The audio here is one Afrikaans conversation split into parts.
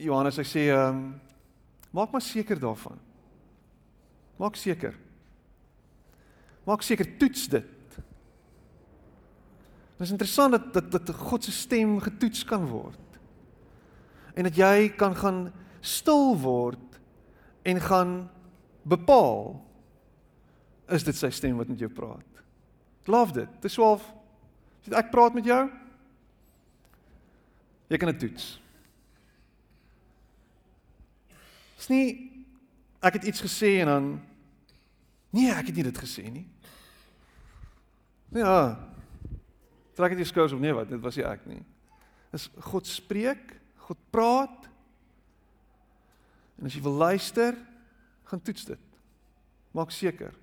Johannes hy sê ehm um, maak maar seker daarvan. Maak seker. Maak seker toets dit. Dit is interessant dat dat dat God se stem getoets kan word. En dat jy kan gaan stil word en gaan bepaal is dit sy stem wat met jou praat. Love dit. Dis 12. Sien ek praat met jou? Jy kan dit toets. Dis nie ek het iets gesê en dan nee, ek het nie dit gesê nie. Ja. Trek dit jou skouers op nee wat, dit was nie ek nie. Dis God spreek, God praat. En as jy wil luister, gaan toets dit. Maak seker.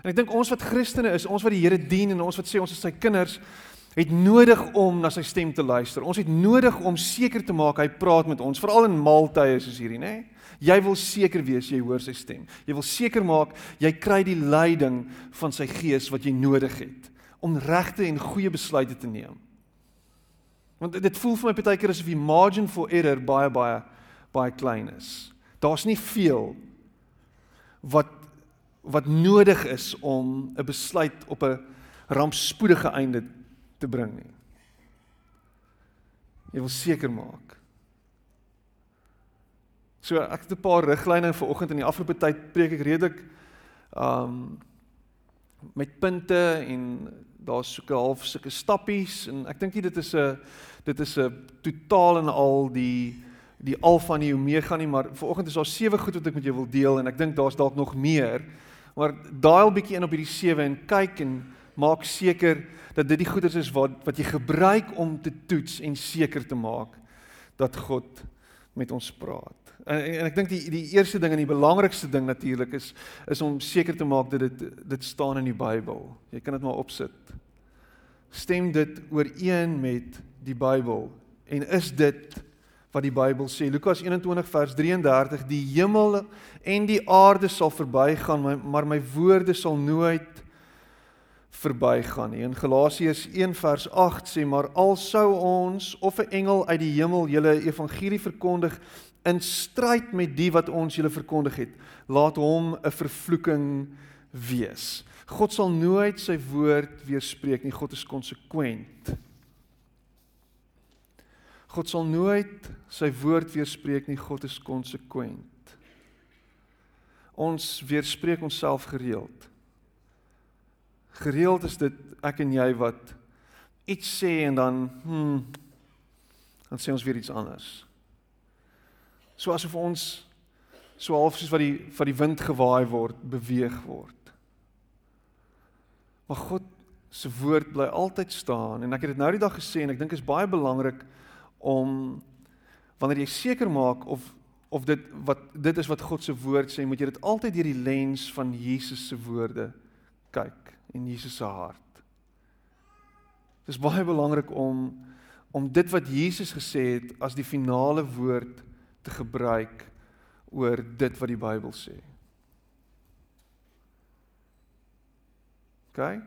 En ek dink ons wat Christene is, ons wat die Here dien en ons wat sê ons is sy kinders, het nodig om na sy stem te luister. Ons het nodig om seker te maak hy praat met ons, veral in maaltye soos hierdie, nê? Jy wil seker wees jy hoor sy stem. Jy wil seker maak jy kry die leiding van sy gees wat jy nodig het om regte en goeie besluite te neem. Want dit voel vir my baie keer asof die margin for error baie baie baie klein is. Daar's nie veel wat wat nodig is om 'n besluit op 'n rampspoedige einde te bring nie. Jy wil seker maak. So ek het 'n paar riglyne vir oggend in die afgelope tyd preek ek redelik um met punte en daar's soeke half sulke stappies en ek dink dit is 'n dit is 'n totaal en al die die alfa en die omega nie maar vanoggend is daar sewe goed wat ek met jou wil deel en ek dink daar's dalk nog meer maar daal bietjie in op hierdie sewe en kyk en maak seker dat dit die goeders is wat wat jy gebruik om te toets en seker te maak dat God met ons praat. En, en ek dink die die eerste ding en die belangrikste ding natuurlik is is om seker te maak dat dit dit staan in die Bybel. Jy kan dit maar opsit. Stem dit ooreen met die Bybel en is dit wat die Bybel sê. Lukas 21 vers 33: Die hemel en die aarde sal verbygaan, maar my woorde sal nooit verbygaan nie. In Galasiërs 1 vers 8 sê: Maar al sou ons of 'n engel uit die hemel julle evangelie verkondig in stryd met die wat ons julle verkondig het, laat hom 'n vervloeking wees. God sal nooit sy woord weerspreek nie. God is konsekwent. God sal nooit sy woord weerspreek nie. God is konsekwent. Ons weerspreek onsself gereeld. Gereeld is dit ek en jy wat iets sê en dan hm dan sê ons weer iets anders. So asof ons so half soos wat die van die wind gewaai word, beweeg word. Maar God se woord bly altyd staan en ek het dit nou die dag gesê en ek dink is baie belangrik om wanneer jy seker maak of of dit wat dit is wat God se woord sê, moet jy dit altyd deur die lens van Jesus se woorde kyk en Jesus se hart. Dit is baie belangrik om om dit wat Jesus gesê het as die finale woord te gebruik oor dit wat die Bybel sê. OK?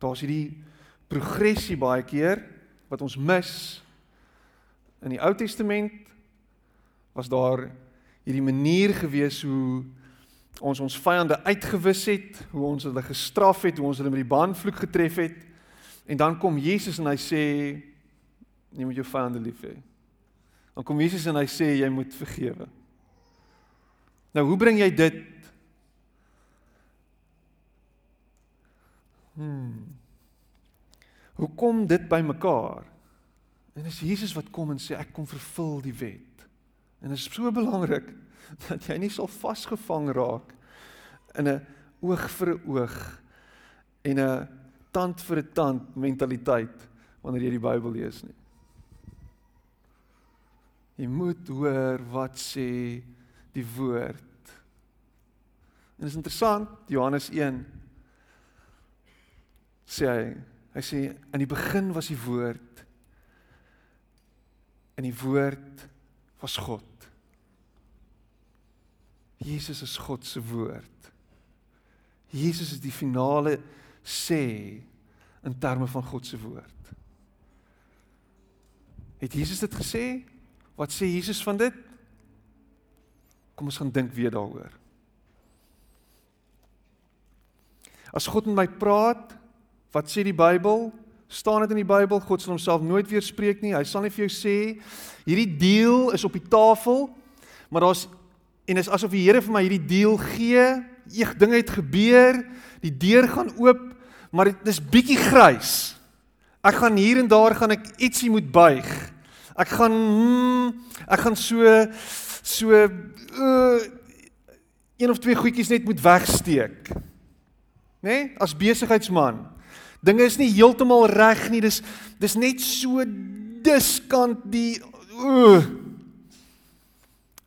Daar's hierdie progressie baie keer wat ons mis In die Ou Testament was daar hierdie manier gewees hoe ons ons vyande uitgewis het, hoe ons hulle gestraf het, hoe ons hulle met die baanvloek getref het. En dan kom Jesus en hy sê jy moet jou vyande lief hê. Dan kom Jesus en hy sê jy moet vergewe. Nou hoe bring jy dit? Hmm. Hoe kom dit by mekaar? En dis Jesus wat kom en sê ek kom vervul die wet. En dit is so belangrik dat jy nie sal vasgevang raak in 'n oog vir 'n oog en 'n tand vir 'n tand mentaliteit wanneer jy die Bybel lees nie. Jy moet hoor wat sê die woord. En dit is interessant, Johannes 1 sê hy, hy sê in die begin was die woord En die woord was God. Jesus is God se woord. Jesus is die finale sê in terme van God se woord. Het Jesus dit gesê? Wat sê Jesus van dit? Kom ons gaan dink weer daaroor. As God met my praat, wat sê die Bybel? Staan dit in die Bybel? God sal homself nooit weer spreek nie. Hy sal nie vir jou sê hierdie deal is op die tafel, maar daar's en is asof die Here vir my hierdie deal gee. Eeg dinge het gebeur, die deur gaan oop, maar dit is bietjie grys. Ek gaan hier en daar gaan ek ietsie moet buig. Ek gaan hmm, ek gaan so so uh, een of twee goedjies net moet wegsteek. Né? Nee? As besigheidsman. Dinge is nie heeltemal reg nie. Dis dis net so diskant die uh.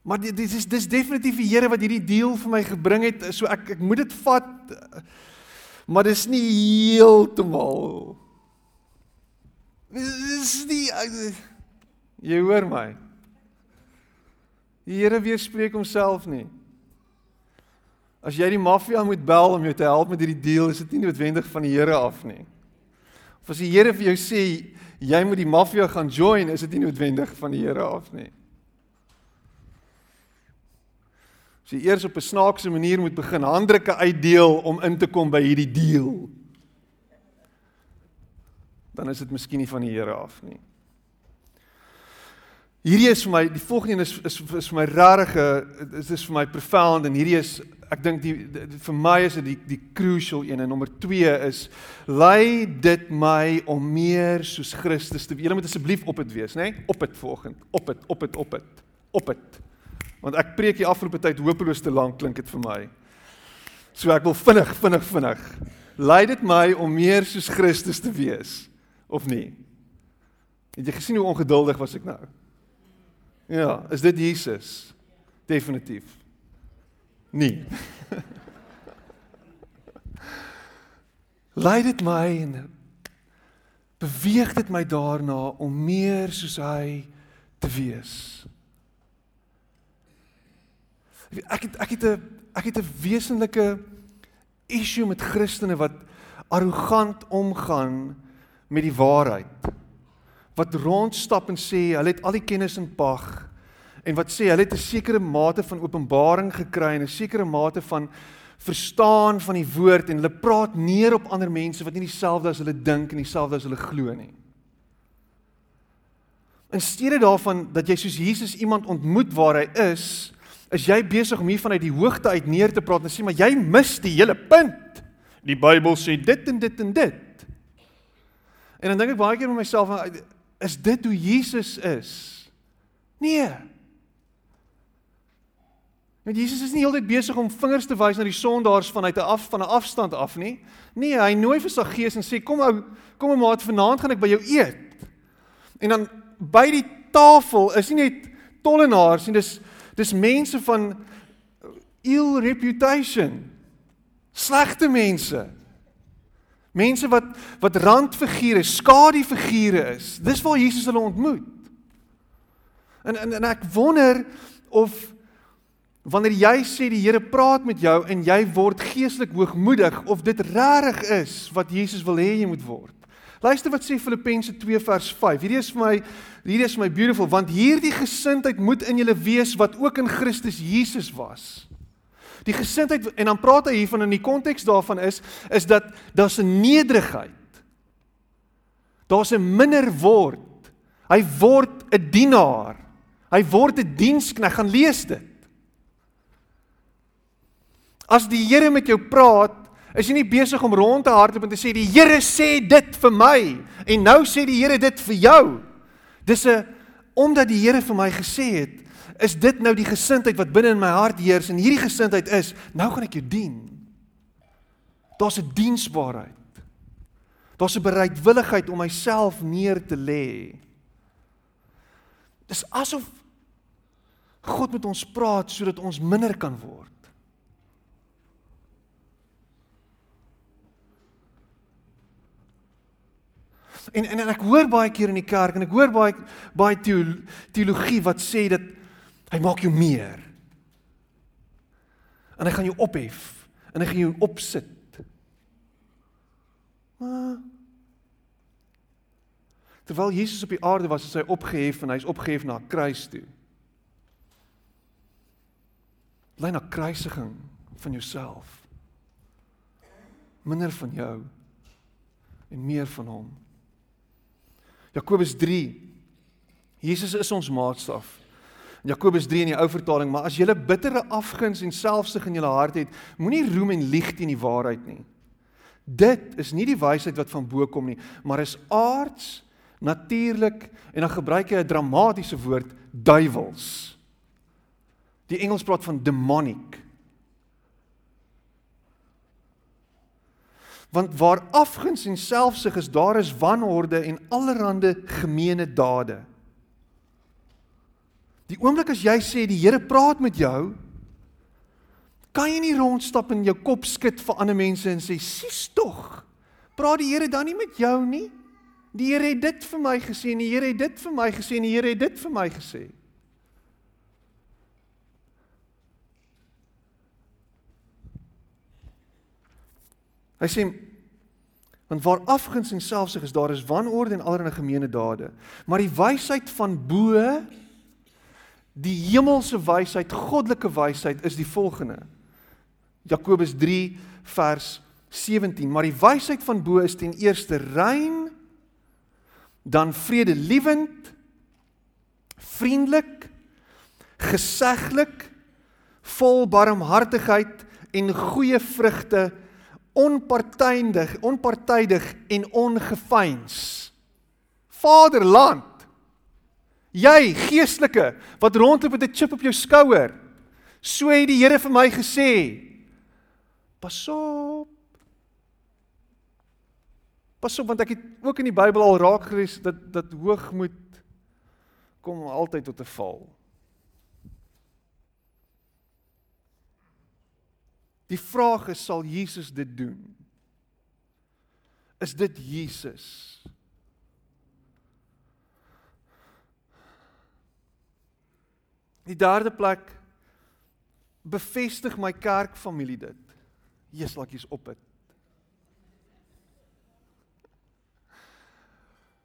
Maar dit dis is dis definitief die Here wat hierdie deal vir my gebring het. So ek ek moet dit vat. Maar dis nie heeltemal. Dis nie Jy hoor my. Die Here weerspreek homself nie. As jy die maffia moet bel om jou te help met hierdie deal, is dit nie noodwendig van die Here af nie. Of as die Here vir jou sê jy moet die maffia gaan join, is dit nie noodwendig van die Here af nie. As jy eers op 'n snaakse manier moet begin handdrukke uitdeel om in te kom by hierdie deal, dan is dit miskien nie van die Here af nie. Hierdie is vir my die volgende is is is vir my regtig dit is vir my profound en hierdie is ek dink die, die, die vir my is dit die die crucial een en nommer 2 is lei dit my om meer soos Christus te wees. Julle moet asseblief op dit wees, nê? Nee? Op dit volgende. Op dit, op dit, op dit. Op dit. Want ek preek die afgelope tyd hopeloos te lank klink dit vir my. So ek wil vinnig, vinnig, vinnig. Lei dit my om meer soos Christus te wees of nie? Het jy gesien hoe ongeduldig was ek nou? Ja, is dit Jesus? Definitief. Nee. Lei dit my en beweeg dit my daarna om meer soos hy te wees. Ek het ek het 'n ek het 'n wesenlike issue met Christene wat arrogant omgaan met die waarheid wat rondstap en sê hulle het al die kennis in pag en wat sê hulle het 'n sekere mate van openbaring gekry en 'n sekere mate van verstaan van die woord en hulle praat neer op ander mense wat nie dieselfde as hulle dink en dieselfde as hulle glo nie. In steede daarvan dat jy soos Jesus iemand ontmoet waar hy is, is jy besig om hier vanuit die hoogte uit neer te praat en sê maar jy mis die hele punt. Die Bybel sê dit en dit en dit. En dan dink ek baie keer met myself Is dit hoe Jesus is? Nee. Want Jesus is nie heeltyd besig om vingers te wys na die sondaars vanuit 'n af van 'n afstand af nie. Nee, hy nooi vir sy gees en sê kom ou, kom 'n maat, vanaand gaan ek by jou eet. En dan by die tafel is nie net tollenaars nie, dis dis mense van ill reputation. Slegte mense. Mense wat wat randfigure, skadufigure is. Dis waar Jesus hulle ontmoet. En en, en ek wonder of wanneer jy sê die Here praat met jou en jy word geestelik hoogmoedig of dit regtig is wat Jesus wil hê jy moet word. Luister wat sê Filippense 2 vers 5. Hierdie is vir my hierdie is my beautiful want hierdie gesindheid moet in julle wees wat ook in Christus Jesus was. Die gesindheid en dan praat hy hiervan in die konteks daarvan is is dat daar's 'n nederigheid. Daar's 'n minder word. Hy word 'n dienaar. Hy word 'n dienskneg. Gaan lees dit. As die Here met jou praat, is jy nie besig om rond te hardloop en te sê die Here sê dit vir my en nou sê die Here dit vir jou. Dis 'n omdat die Here vir my gesê het, is dit nou die gesindheid wat binne in my hart heers en hierdie gesindheid is nou gaan ek jou dien. Daar's 'n diensbaarheid. Daar's 'n bereidwilligheid om myself neer te lê. Dis asof God met ons praat sodat ons minder kan word. En en, en ek hoor baie keer in die kerk en ek hoor baie baie teologie wat sê dat Hy maak jou meer. En hy gaan jou ophef en hy gaan jou opsit. Maar Terwyl Jesus op die aarde was, is hy opgehef en hy's opgehef na kruis toe. Lei na kruisiging van jouself. Minder van jou en meer van hom. Jakobus 3 Jesus is ons maatstaf. In Jakobus 3 in die ou vertaling, maar as jy 'n bittere afguns en selfsug in jou hart het, moenie roem en lieg teen die waarheid nie. Dit is nie die wysheid wat van bo kom nie, maar is aards, natuurlik en dan gebruik hy 'n dramatiese woord, duiwels. Die Engels praat van demonic. Want waar afguns en selfsug is, daar is wanorde en allerlei gemeene dade. Die oomblik as jy sê die Here praat met jou, kan jy nie rondstap en jou kop skud vir ander mense en sê sies tog. Praat die Here dan nie met jou nie? Die Here het dit vir my gesê en die Here het dit vir my gesê en die Here het dit vir my gesê. Hy sê want waar afguns en selfsug is daar is wanorde en allerlei gemeene dade. Maar die wysheid van bo die hemelse wysheid, goddelike wysheid is die volgende. Jakobus 3 vers 17, maar die wysheid van bo is ten eerste rein, dan vredelewend, vriendelik, geseglik, vol barmhartigheid en goeie vrugte, onpartydig, onpartydig en ongefeins. Vaderland Jy geestelike wat rondloop met 'n chip op jou skouer. So het die Here vir my gesê. Pas op. Pas op want ek het ook in die Bybel al raak gelees dat dat hoogmoed kom altyd tot 'n val. Die vraag is sal Jesus dit doen? Is dit Jesus? Die derde plek bevestig my kerkfamilie dit. Jesus jy's op dit.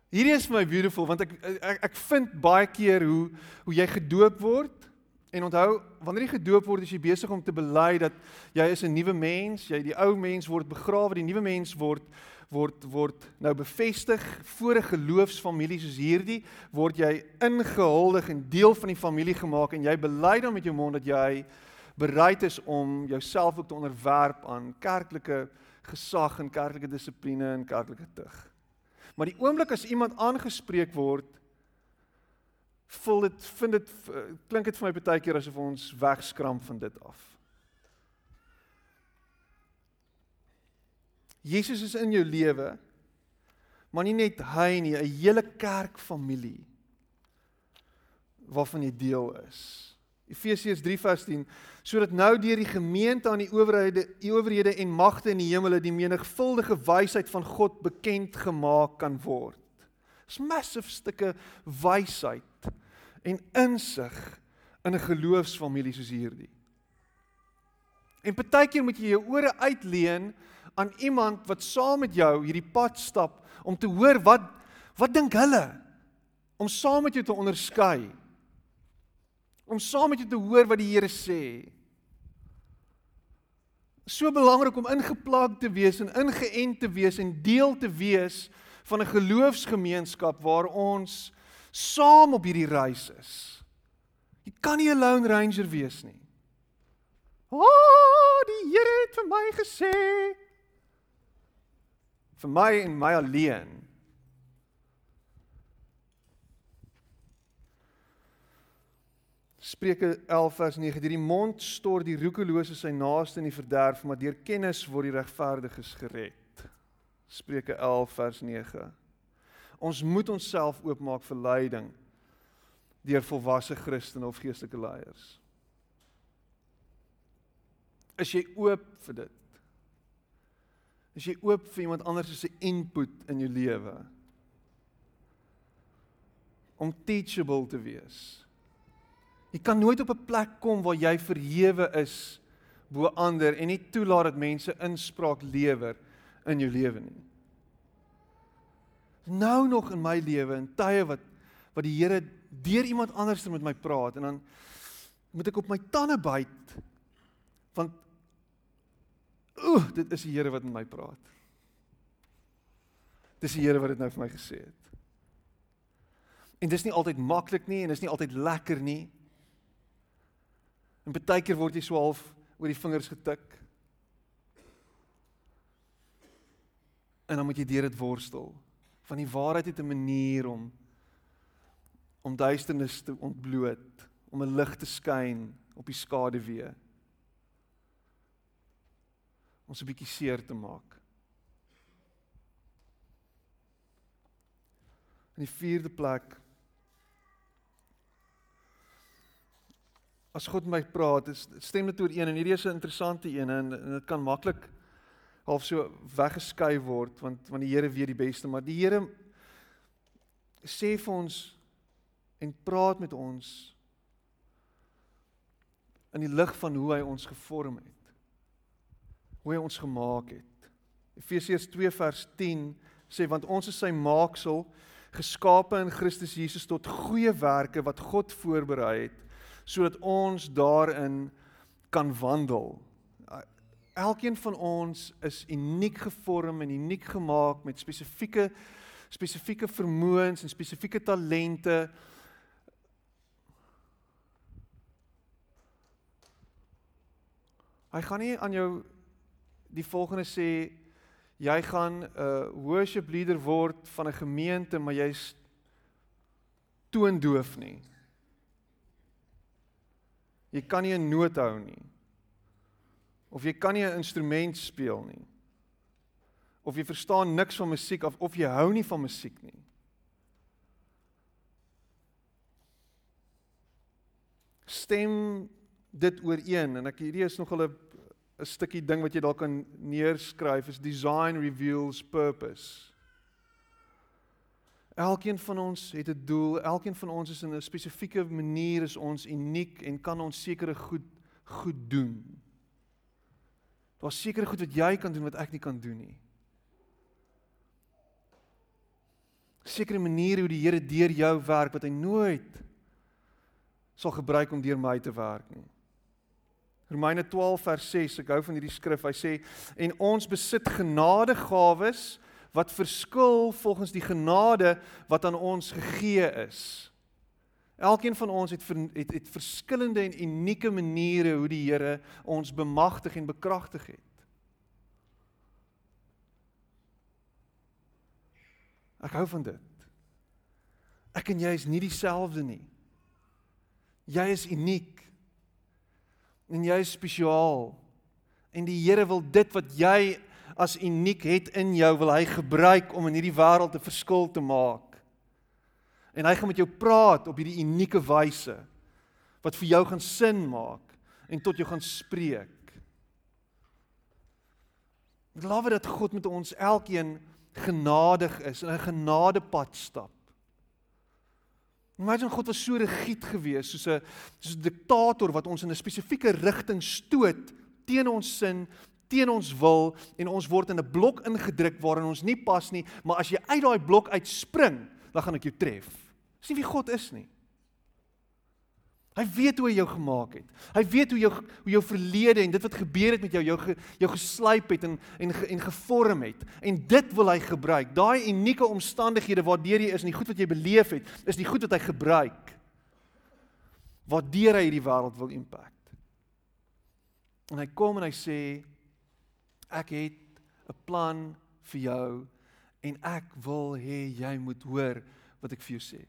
Hierdie is my beautiful want ek ek ek vind baie keer hoe hoe jy gedoop word en onthou wanneer jy gedoop word is jy besig om te bely dat jy is 'n nuwe mens, jy die ou mens word begrawe, die nuwe mens word word word nou bevestig voor 'n geloofsfamilie soos hierdie word jy ingehuldig en deel van die familie gemaak en jy bely dan met jou mond dat jy bereid is om jouself ook te onderwerp aan kerklike gesag en kerklike dissipline en kerklike tug. Maar die oomblik as iemand aangespreek word, voel dit vind dit klink dit vir my baie keer asof ons wegskram van dit af. Jesus is in jou lewe, maar nie net hy nie, 'n hele kerkfamilie waarvan jy deel is. Efesiërs 3:10 sodat nou deur die gemeente aan die owerhede, die owerhede en magte in die hemele die menigvuldige wysheid van God bekend gemaak kan word. Dis massive stukke wysheid en insig in 'n geloofsfamilie soos hierdie. En partykeer moet jy jou ore uitleen aan iemand wat saam met jou hierdie pad stap om te hoor wat wat dink hulle? Om saam met jou te onderskei. Om saam met jou te hoor wat die Here sê. So belangrik om ingeplaag te wees en ingeënt te wees en deel te wees van 'n geloofsgemeenskap waar ons saam op hierdie reis is jy kan nie 'n lone ranger wees nie O, oh, die Here het vir my gesê vir my en my alleen. Spreuke 11 vers 9: Deur die mond stort die roekelose sy naaste in die verderf, maar deur kennis word die regverdiges gered. Spreuke 11 vers 9. Ons moet onsself oopmaak vir leiding deur volwasse Christene of geestelike leiers. Is jy oop vir dit? Is jy oop vir iemand anders se input in jou lewe? Om teachable te wees. Jy kan nooit op 'n plek kom waar jy verhewe is bo ander en nie toelaat dat mense inspraak lewer in jou lewe nie. Nou nog in my lewe in tye wat wat die Here deur iemand anders met my praat en dan moet ek op my tande byt want ooh, dit is die Here wat met my praat. Dis die Here wat dit nou vir my gesê het. En dis nie altyd maklik nie en dis nie altyd lekker nie. En baie keer word jy so half oor die vingers getik. En dan moet jy deur dit worstel. Van die waarheid het 'n manier om om duisternis te ontbloot, om 'n lig te skyn op die skaduwee. Ons 'n bietjie seer te maak. In die vierde plek as God met my praat, stem dit oor een en hierdie is 'n interessante een en en dit kan maklik half so weggeskui word want want die Here weet die beste, maar die Here sê vir ons en praat met ons in die lig van hoe hy ons gevorm het. Hoe hy ons gemaak het. Efesiërs 2 vers 10 sê want ons is sy maaksel geskape in Christus Jesus tot goeie werke wat God voorberei het sodat ons daarin kan wandel. Elkeen van ons is uniek gevorm en uniek gemaak met spesifieke spesifieke vermoëns en spesifieke talente. Hy gaan nie aan jou die volgende sê jy gaan 'n uh, worship leader word van 'n gemeente maar jy's toondoof nie. Jy kan nie 'n noot hou nie. Of jy kan nie 'n instrument speel nie. Of jy verstaan niks van musiek of of jy hou nie van musiek nie. Stem dit ooreen en ek hierdie is nog 'n 'n stukkie ding wat jy dalk kan neerskryf is design reveals purpose. Elkeen van ons het 'n doel, elkeen van ons is in 'n spesifieke manier is ons uniek en kan ons sekere goed goed doen. Daar's sekere goed wat jy kan doen wat ek nie kan doen nie. Sekere maniere hoe die Here deur jou werk wat hy nooit sal gebruik om deur my te werk nie. Romeine 12 vers 6, ek hou van hierdie skrif. Hy sê en ons besit genadegawes wat verskil volgens die genade wat aan ons gegee is. Elkeen van ons het het het verskillende en unieke maniere hoe die Here ons bemagtig en bekragtig het. Ek hou van dit. Ek en jy is nie dieselfde nie. Jy is uniek. En jy is spesiaal. En die Here wil dit wat jy as uniek het in jou wil hy gebruik om in hierdie wêreld 'n verskil te maak. En hy gaan met jou praat op hierdie unieke wyse wat vir jou gaan sin maak en tot jou gaan spreek. Ek glo dat God met ons elkeen genadig is en 'n genadepad stap. Imagine God was so rigied geweest soos 'n soos 'n diktator wat ons in 'n spesifieke rigting stoot teen ons sin, teen ons wil en ons word in 'n blok ingedruk waarin ons nie pas nie, maar as jy uit daai blok uitspring, dan gaan ek jou tref. Dis nie wie God is nie. Hy weet hoe hy jou gemaak het. Hy weet hoe jou hoe jou verlede en dit wat gebeur het met jou jou jou geslyp het en en en gevorm het. En dit wil hy gebruik. Daai unieke omstandighede waardeur jy is en die goed wat jy beleef het, is die goed wat hy gebruik. Waardeur hy hierdie wêreld wil impact. En hy kom en hy sê ek het 'n plan vir jou en ek wil hê jy moet hoor wat ek vir jou sê.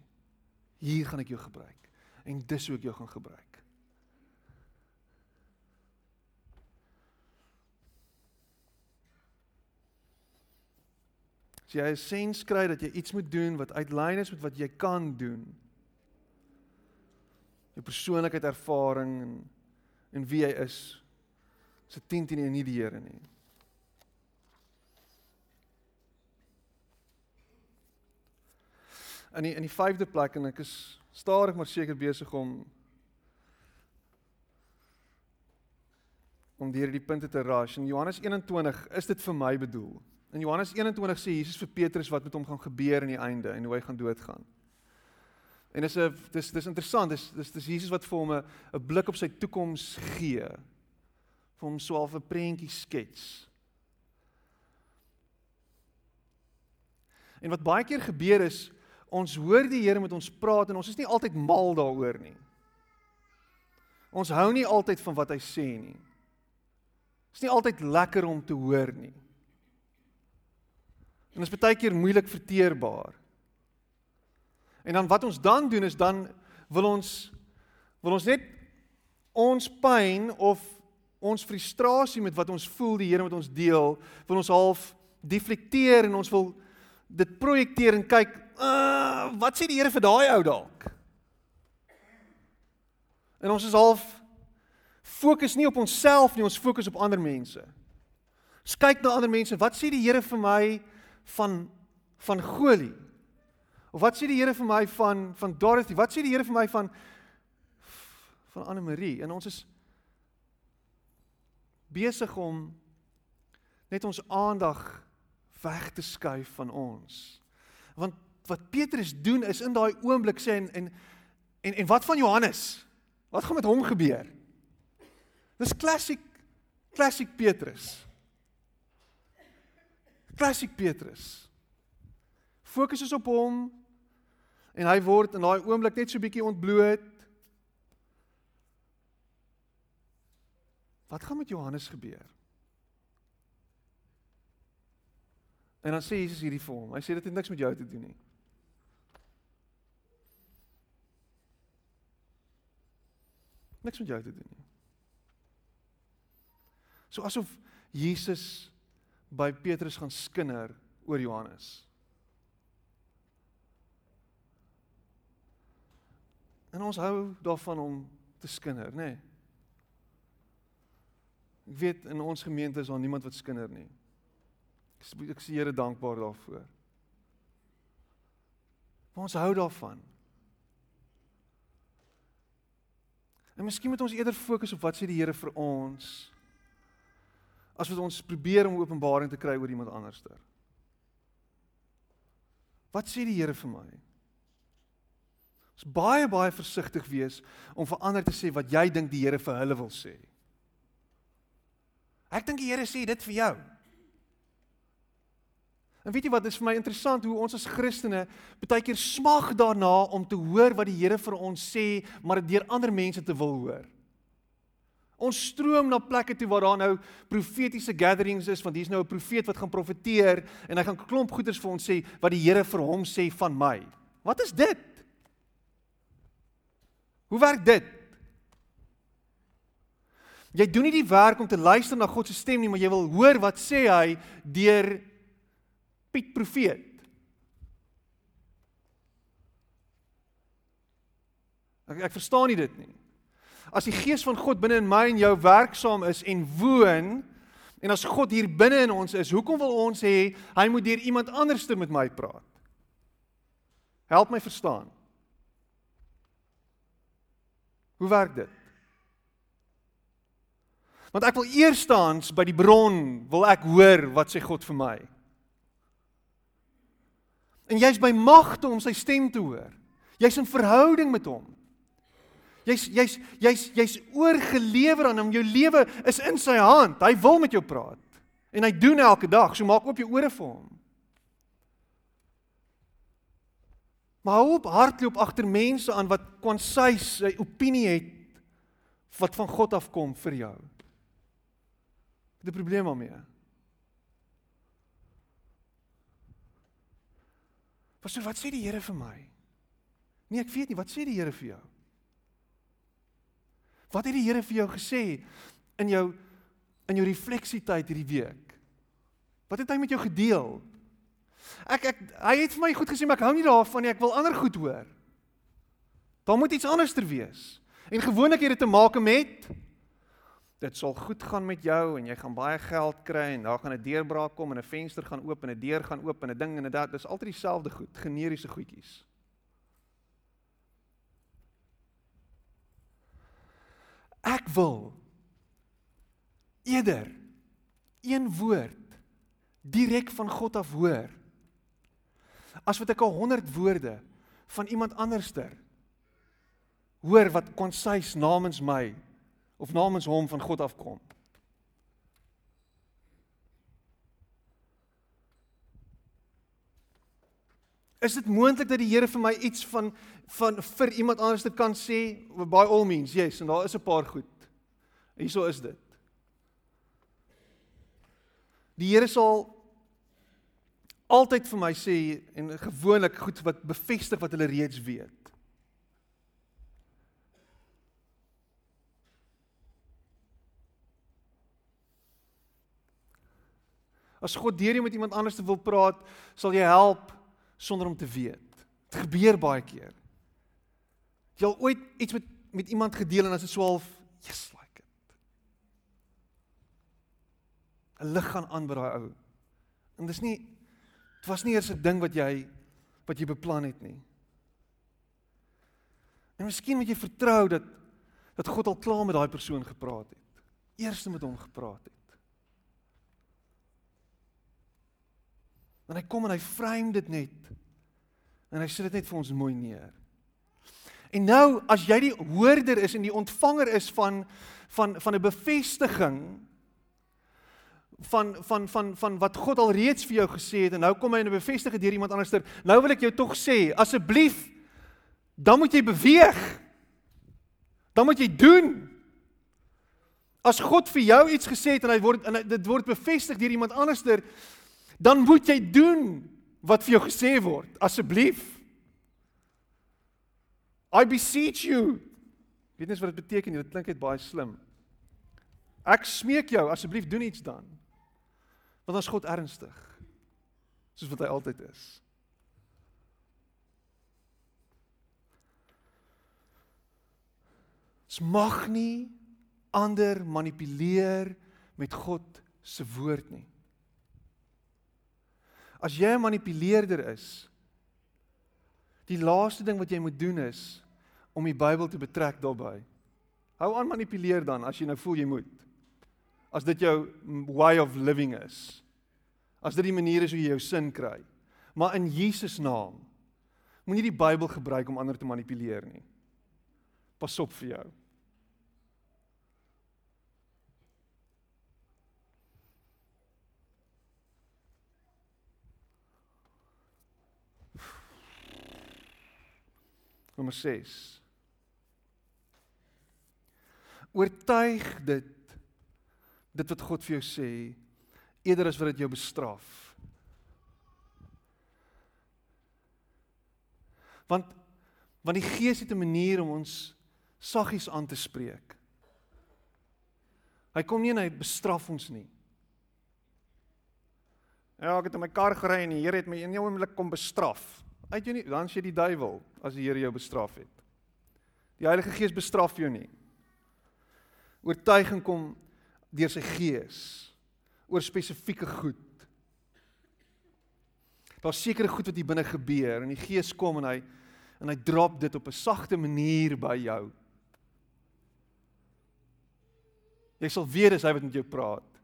Hier gaan ek jou gebruik en dis hoe ek jou gaan gebruik. As jy 'n sens kry dat jy iets moet doen wat uitlyn is met wat jy kan doen. Jou persoonlikheid ervaring en en wie jy is. Se 10 teen nie die Here nie. In die in die vyfde plek en ek is stadig maar seker besig om om deur die punte te rush. In Johannes 21 is dit vir my bedoel. In Johannes 21 sê Jesus vir Petrus wat met hom gaan gebeur aan die einde en hoe hy gaan doodgaan. En dis 'n dis dis interessant, dis dis dis Jesus wat vir hom 'n 'n blik op sy toekoms gee. vir hom so 'n prentjie skets. En wat baie keer gebeur is ons hoor die Here met ons praat en ons is nie altyd mal daaroor nie. Ons hou nie altyd van wat hy sê nie. Dit is nie altyd lekker om te hoor nie. En is baie keer moeilik verteerbaar. En dan wat ons dan doen is dan wil ons wil ons net ons pyn of ons frustrasie met wat ons voel die Here met ons deel, wil ons half deflekteer en ons wil dit projekteer en kyk, uh, wat sê die Here vir daai ou dalk? En ons is half fokus nie op onsself nie, ons fokus op ander mense. Ons kyk na ander mense, wat sê die Here vir my van van Golie? Of wat sê die Here vir my van van Dorothy? Wat sê die Here vir my van van Anne Marie? En ons is besig om net ons aandag weg te skuif van ons. Want wat Petrus doen is in daai oomblik sê en en en, en wat van Johannes? Wat gaan met hom gebeur? Dis klassiek klassiek Petrus. Klassiek Petrus. Fokus is op hom en hy word in daai oomblik net so bietjie ontbloot. Wat gaan met Johannes gebeur? En dan sê Jesus hierdie vir hom. Hy sê dit het niks met jou te doen nie. Niks met jou te doen nie. So asof Jesus by Petrus gaan skinder oor Johannes. En ons hou daarvan om te skinder, nê? Nee. Ek weet in ons gemeente is daar niemand wat skinder nie. Ek ek sê Here dankbaar daarvoor. Maar ons hou daarvan. En miskien moet ons eerder fokus op wat sê die Here vir ons as wat ons probeer om openbaring te kry oor iemand anderster. Wat sê die Here vir my? Ons baie baie versigtig wees om vir ander te sê wat jy dink die Here vir hulle wil sê. Ek dink die Here sê dit vir jou. En weet jy wat, dit is vir my interessant hoe ons as Christene baie keer smag daarna om te hoor wat die Here vir ons sê, maar dit deur ander mense te wil hoor. Ons stroom na plekke toe waar daar nou profetiese gatherings is, want hier's nou 'n profeet wat gaan profeteer en hy gaan klomp goeders vir ons sê wat die Here vir hom sê van my. Wat is dit? Hoe werk dit? Jy doen nie die werk om te luister na God se stem nie, maar jy wil hoor wat sê hy deur Piet profeet. Ek ek verstaan nie dit nie. As die gees van God binne in my en jou werksaam is en woon en as God hier binne in ons is, hoekom wil ons hê hy moet deur iemand anderste met my praat? Help my verstaan. Hoe werk dit? Want ek wil eerstens by die bron wil ek hoor wat sê God vir my. En jy's by magte om sy stem te hoor. Jy's in verhouding met hom. Jy's jy's jy's jy's oorgelewer aan hom. Jou lewe is in sy hand. Hy wil met jou praat. En hy doen elke dag. So maak oop jou ore vir hom. Maar hou op hardloop agter mense aan wat kwansy sy opinie het wat van God afkom vir jou. Het 'n probleem daarmee. Pastor, wat sê die Here vir my? Nee, ek weet nie, wat sê die Here vir jou? Wat het die Here vir jou gesê in jou in jou refleksietyd hierdie week? Wat het hy met jou gedeel? Ek ek hy het vir my goed gesê, maar ek hou nie daarvan nie. Ek wil ander goed hoor. Daar moet iets anderster wees. En gewoonlik het dit te maak met dit sal goed gaan met jou en jy gaan baie geld kry en daar gaan 'n deurbraak kom en 'n venster gaan oop en 'n deur gaan oop en 'n ding en dit dis altyd dieselfde goed, generiese goedjies. Ek wil eerder een woord direk van God af hoor. As wat ek 'n 100 woorde van iemand anderster hoor wat konsis namens my of namens hom van God afkom. Is dit moontlik dat die Here vir my iets van van vir iemand anders te kan sê by all means? Yes, en daar is 'n paar goed. Hierso is dit. Die Here sal altyd vir my sê en gewoonlik goed wat bevestig wat hulle reeds weet. As God deur jou met iemand anders te wil praat, sal jy help sonder om te weet. Dit gebeur baie keer. Jy al ooit iets met met iemand gedeel en as dit swaalf, yes like it. 'n Lig gaan aan by daai ou. En dis nie dit was nie eers 'n ding wat jy wat jy beplan het nie. En miskien moet jy vertrou dat dat God al klaar met daai persoon gepraat het. Eerste met hom gepraat het. En hy kom en hy frame dit net. En hy sit dit net vir ons mooi neer. En nou as jy die hoorder is en die ontvanger is van van van 'n bevestiging van van van van wat God al reeds vir jou gesê het en nou kom hy en bevestig dit deur iemand anderster. Nou wil ek jou tog sê, asseblief dan moet jy beweeg. Dan moet jy doen. As God vir jou iets gesê het en hy word en dit word bevestig deur iemand anderster, dan moet jy doen wat vir jou gesê word. Asseblief. I beseech you. Weet nie wat dit beteken. Dit klink net baie slim. Ek smeek jou, asseblief doen iets dan. Want ons God ernstig. Soos wat hy altyd is. Ons mag nie ander manipuleer met God se woord nie. As jy 'n manipuleerder is, die laaste ding wat jy moet doen is om die Bybel te betrek daarbey. Hou aan manipuleer dan as jy nou voel jy moet. As dit jou way of living is. As dit die manier is hoe jy jou sin kry. Maar in Jesus naam moenie die Bybel gebruik om ander te manipuleer nie. Pas op vir jou. Nommer 6. Oortuig dit dit wat God vir jou sê eerder as wat dit jou bestraf. Want want die Gees het 'n manier om ons saggies aan te spreek. Hy kom nie en hy bestraf ons nie. Ja, ek het in my kar gery en die Here het my in 'n oomblik kom bestraf. Uit jou nie, dan sê die duiwel as die Here jou bestraf het. Die Heilige Gees bestraf jou nie. Oortuiging kom deur sy Gees oor spesifieke goed. Daar's sekere goed wat hier binne gebeur en die Gees kom en hy en hy drop dit op 'n sagte manier by jou. Jy sal weet dis hy wat met jou praat.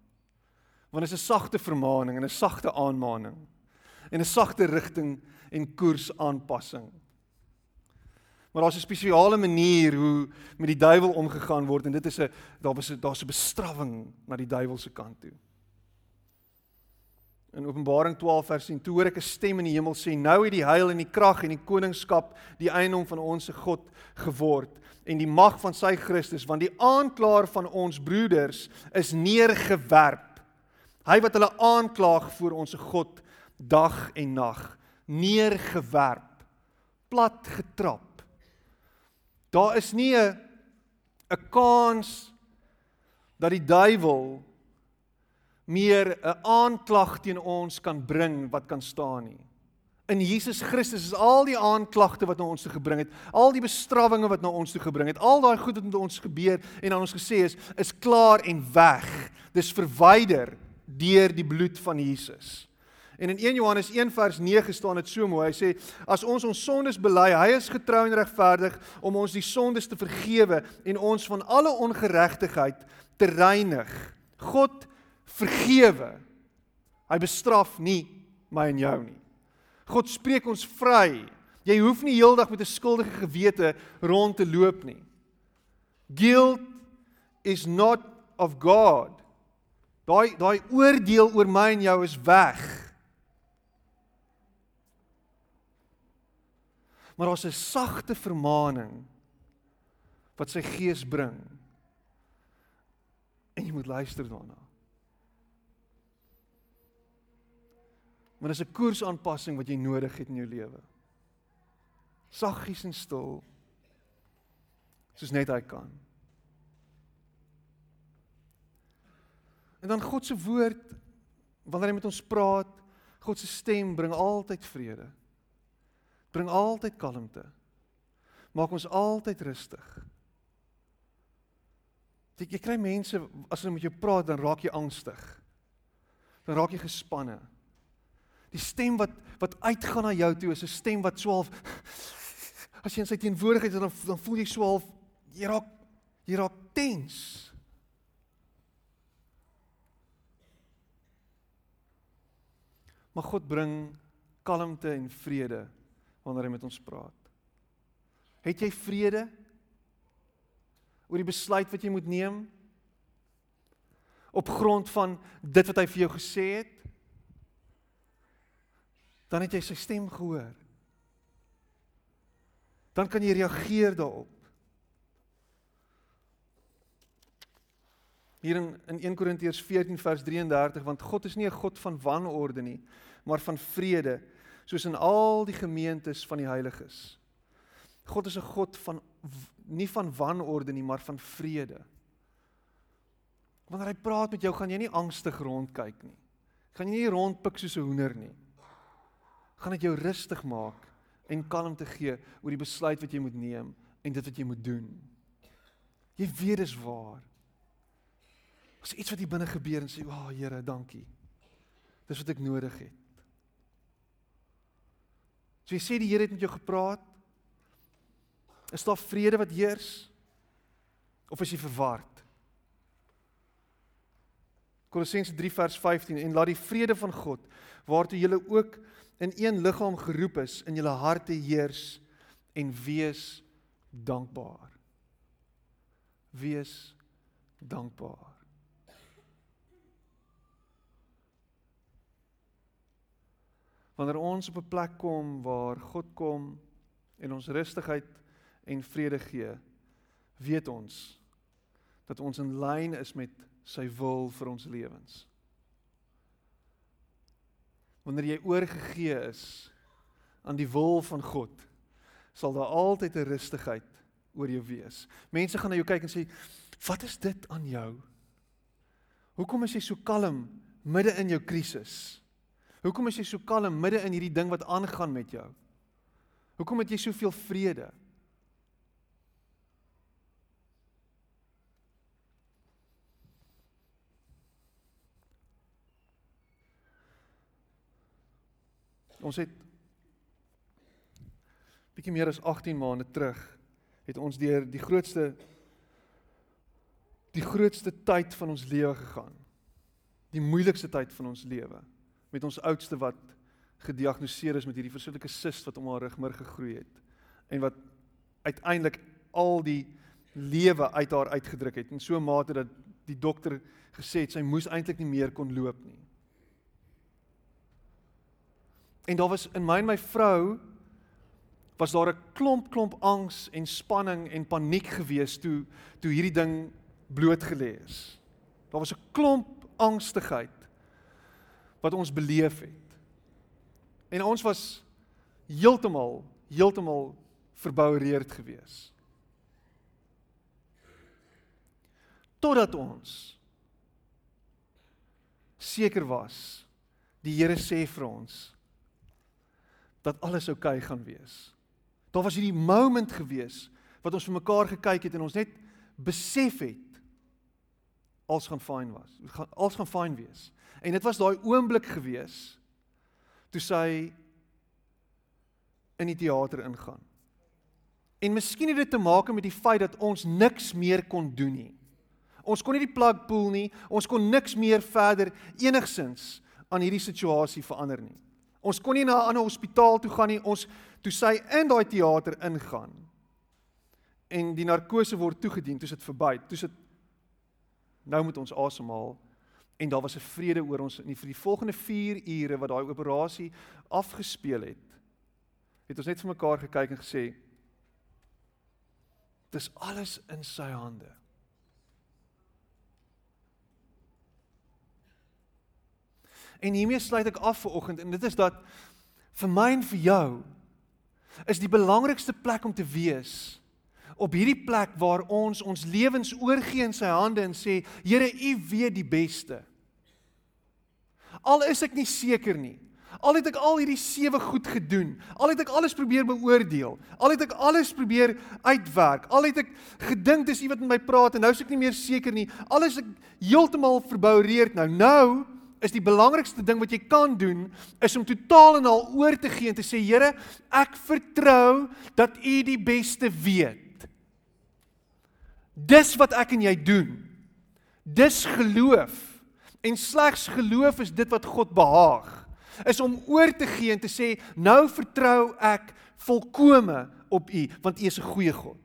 Want dit is 'n sagte vermaaning en 'n sagte aanmaning en 'n sagte rigting en koersaanpassing. Maar daar's 'n spesiale manier hoe met die duiwel omgegaan word en dit is 'n daar was 'n daar's 'n bestrawing na die duiwel se kant toe. In Openbaring 12 vers 10 toe hoor ek 'n stem in die hemel sê nou het die heil en die krag en die koningskap die eiendom van ons se God geword en die mag van sy Christus want die aanklaer van ons broeders is neergewerp. Hy wat hulle aanklaag voor ons God dag en nag neergewerp, plat getrap. Daar is nie 'n 'n kans dat die duiwel meer 'n aanklag teen ons kan bring wat kan staan nie. In Jesus Christus is al die aanklagte wat na ons toe gebring het, al die bestrawinge wat na ons toe gebring het, al daai goed wat met ons gebeur en aan ons gesê is, is klaar en weg. Dis verwyder deur die bloed van Jesus. En in 1 Johannes 1 vers 9 staan dit so mooi. Hy sê as ons ons sondes bely, hy is getrou en regverdig om ons die sondes te vergewe en ons van alle ongeregtigheid te reinig. God vergewe Hy bestraf nie my en jou nie. God spreek ons vry. Jy hoef nie heeldag met 'n skuldige gewete rond te loop nie. Guilt is not of God. Daai daai oordeel oor my en jou is weg. Maar daar's 'n sagte vermaaning wat sy gees bring. En jy moet luister daarna. Maar dis 'n koersaanpassing wat jy nodig het in jou lewe. Saggies en stil. Soos net hy kan. En dan God se woord wanneer hy met ons praat, God se stem bring altyd vrede. Bring altyd kalmte. Maak ons altyd rustig. Jy, jy kry mense as hulle met jou praat dan raak jy angstig. Dan raak jy gespanne. Die stem wat wat uitgaan na jou toe is 'n stem wat swaalf as jy in sy teenwoordigheid is dan dan voel jy swaalf jy raak jy raak tens. Maar God bring kalmte en vrede wanneer hy met ons praat. Het jy vrede oor die besluit wat jy moet neem op grond van dit wat hy vir jou gesê het? dan het jy sy stem gehoor. Dan kan jy reageer daarop. Hier in in 1 Korintiërs 14 vers 33 want God is nie 'n God van wanorde nie, maar van vrede, soos in al die gemeentes van die heiliges. God is 'n God van nie van wanorde nie, maar van vrede. Wanneer hy praat met jou, gaan jy nie angstig rondkyk nie. Gaan jy nie rondpik soos 'n hoender nie gaan dit jou rustig maak en kalmte gee oor die besluit wat jy moet neem en dit wat jy moet doen. Jy weet dis waar. As iets wat hier binne gebeur en sê, "Ag oh, Here, dankie." Dis wat ek nodig het. So jy sê die Here het met jou gepraat. Is daar vrede wat heers? Of is jy verward? Kolossense 3 vers 15 en laat die vrede van God waartoe julle ook in een liggaam geroep is in julle harte heers en wees dankbaar. Wees dankbaar. Wanneer ons op 'n plek kom waar God kom en ons rustigheid en vrede gee, weet ons dat ons in lyn is met sy wil vir ons lewens wanneer jy oorgegee is aan die wil van God, sal daar altyd 'n rustigheid oor jou wees. Mense gaan na jou kyk en sê, "Wat is dit aan jou? Hoekom is jy so kalm midde in jou krisis? Hoekom is jy so kalm midde in hierdie ding wat aangaan met jou? Hoekom het jy soveel vrede?" Ons het bietjie meer as 18 maande terug het ons deur die grootste die grootste tyd van ons lewe gegaan. Die moeilikste tyd van ons lewe met ons oudste wat gediagnoseer is met hierdie verskriklike sis wat om haar rugmur gegroei het en wat uiteindelik al die lewe uit haar uitgedruk het in so 'n mate dat die dokter gesê het sy moes eintlik nie meer kon loop nie. En daar was in my en my vrou was daar 'n klomp klomp angs en spanning en paniek gewees toe toe hierdie ding blootgelê is. Daar was 'n klomp angstigheid wat ons beleef het. En ons was heeltemal heeltemal verboureerd gewees. Totdat ons seker was die Here sê vir ons dat alles oukei okay gaan wees. Daar was hierdie moment gewees wat ons vir mekaar gekyk het en ons net besef het alles gaan fyn was. Alles gaan fyn wees. En dit was daai oomblik gewees toe sy in die teater ingaan. En miskien het dit te maak met die feit dat ons niks meer kon doen nie. Ons kon nie die plug pull nie. Ons kon niks meer verder enigsins aan hierdie situasie verander nie. Ons kon nie na 'n ander hospitaal toe gaan nie. Ons toe sy in daai teater ingaan en die narkose word toegedien, toe sit verby. Toe sit nou moet ons asemhaal en daar was 'n vrede oor ons in die vir die volgende 4 ure wat daai operasie afgespeel het. Het ons net vir mekaar gekyk en gesê dis alles in sy hande. En hiermee sluit ek af vir oggend en dit is dat vir my en vir jou is die belangrikste plek om te wees op hierdie plek waar ons ons lewens oorgee in sy hande en sê Here u weet die beste. Al is ek nie seker nie. Al het ek al hierdie sewe goed gedoen. Al het ek alles probeer beoordeel. Al het ek alles probeer uitwerk. Al het ek gedink dis iemand met my praat en nou is ek nie meer seker nie. Alles ek heeltemal verboureerd nou. Nou is die belangrikste ding wat jy kan doen is om totaal en al oor te gee en te sê Here, ek vertrou dat U die beste weet. Dis wat ek en jy doen. Dis geloof. En slegs geloof is dit wat God behaag. Is om oor te gee en te sê nou vertrou ek volkome op U want U is 'n goeie God.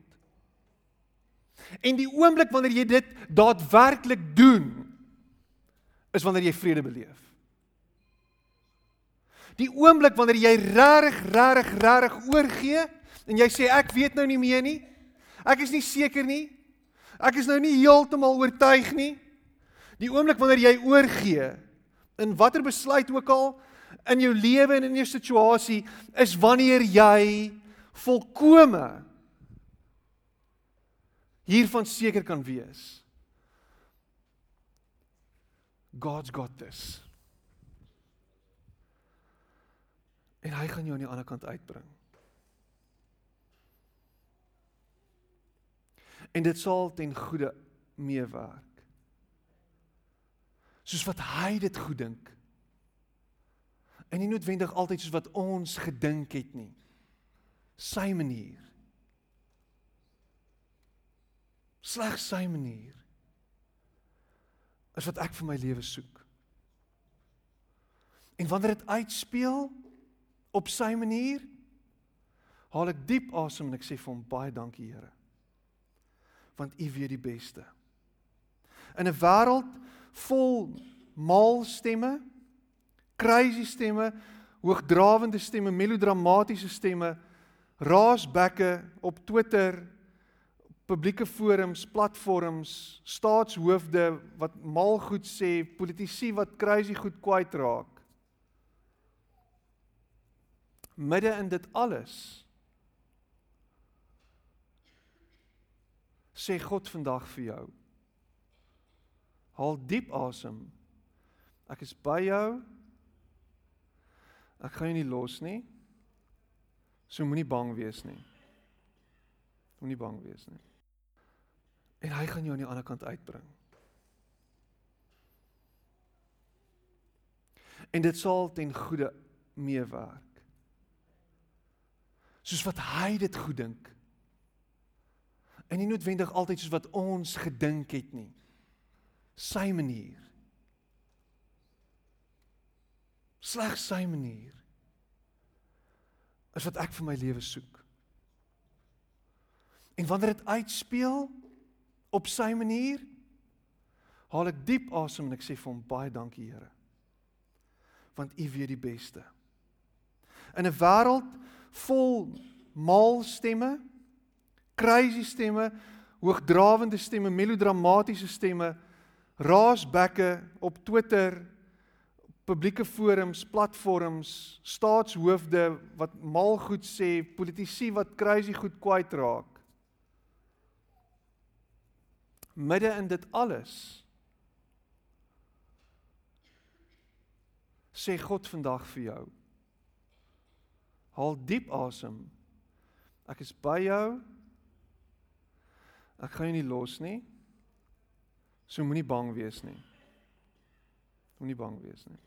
En die oomblik wanneer jy dit daadwerklik doen is wanneer jy vrede beleef. Die oomblik wanneer jy regtig regtig regtig oorgee en jy sê ek weet nou nie meer nie. Ek is nie seker nie. Ek is nou nie heeltemal oortuig nie. Die oomblik wanneer jy oorgee in watter besluit ook al in jou lewe en in jou situasie is wanneer jy volkome hiervan seker kan wees. God's got this. En hy gaan jou aan die ander kant uitbring. En dit sal ten goeie meewerk. Soos wat hy dit goed dink. En nie noodwendig altyd soos wat ons gedink het nie. Sy manier. Slegs sy manier. Is wat ek vir my lewe soek. En wanneer dit uitspeel op sy manier, haal ek diep asem en ek sê vir hom baie dankie Here want U weet die beste. In 'n wêreld vol mal stemme, crazy stemme, hoogdrawende stemme, melodramatiese stemme, raasbekke op Twitter, publieke forums, platforms, staatshoofde wat mal goed sê, politici wat crazy goed kwyt raak. Midde in dit alles sê God vandag vir jou. Haal diep asem. Ek is by jou. Ek gaan jou nie los nie. So moenie bang wees nie. Moenie bang wees nie. En hy gaan jou aan die ander kant uitbring. En dit sal ten goeie meewerk. Soos wat hy dit goed dink en nie noodwendig altyd soos wat ons gedink het nie. Sy manier. Slegs sy manier. Is wat ek vir my lewe soek. En wanneer dit uitspeel op sy manier, haal ek diep asem en ek sê vir hom baie dankie Here. Want U weet die beste. In 'n wêreld vol mal stemme crazy stemme, hoogdrawende stemme, melodramatiese stemme, raasbekke op Twitter, publieke forums, platforms, staatshoofde wat mal goed sê, politici wat crazy goed kwyt raak. Midde in dit alles sê God vandag vir jou. Haal diep asem. Ek is by jou. Ek gaan jou nie los nie. So moenie bang wees nie. Moenie bang wees nie.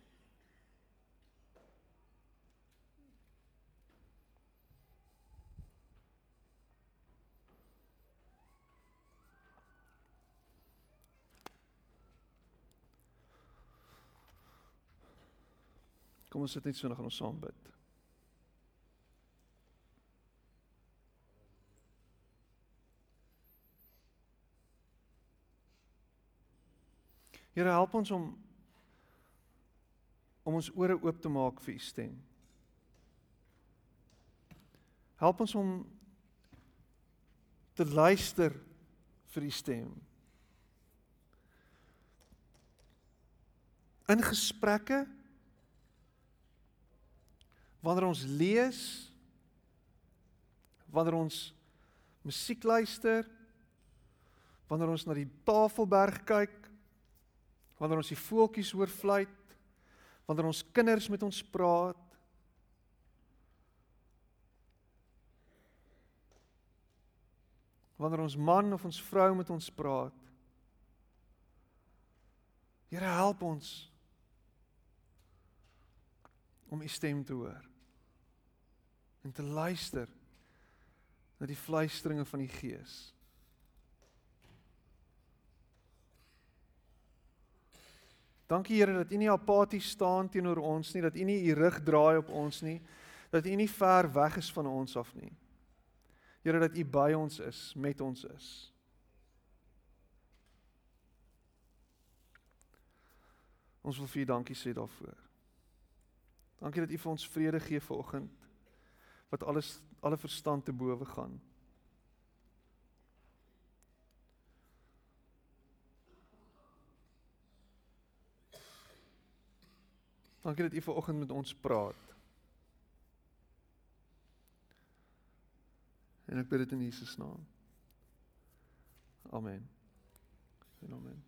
Kom ons sit net so en ons saam bid. Here help ons om om ons ore oop te maak vir u stem. Help ons om te luister vir u stem. In gesprekke wanneer ons lees wanneer ons musiek luister wanneer ons na die Tafelberg kyk wanneer ons die voeltjies hoor fluit, wanneer ons kinders met ons praat. Wanneer ons man of ons vrou met ons praat. Here help ons om u stem te hoor en te luister na die fluisteringe van die Gees. Dankie Here dat U nie apaties staan teenoor ons nie, dat U nie U rug draai op ons nie, dat U nie ver weg is van ons af nie. Here dat U by ons is, met ons is. Ons wil vir U dankie sê daarvoor. Dankie dat U vir ons vrede gee vanoggend wat alles alle verstand te bowe gaan. Dankie dat U ver oggend met ons praat. En ek bid dit in Jesus naam. Amen. En amen.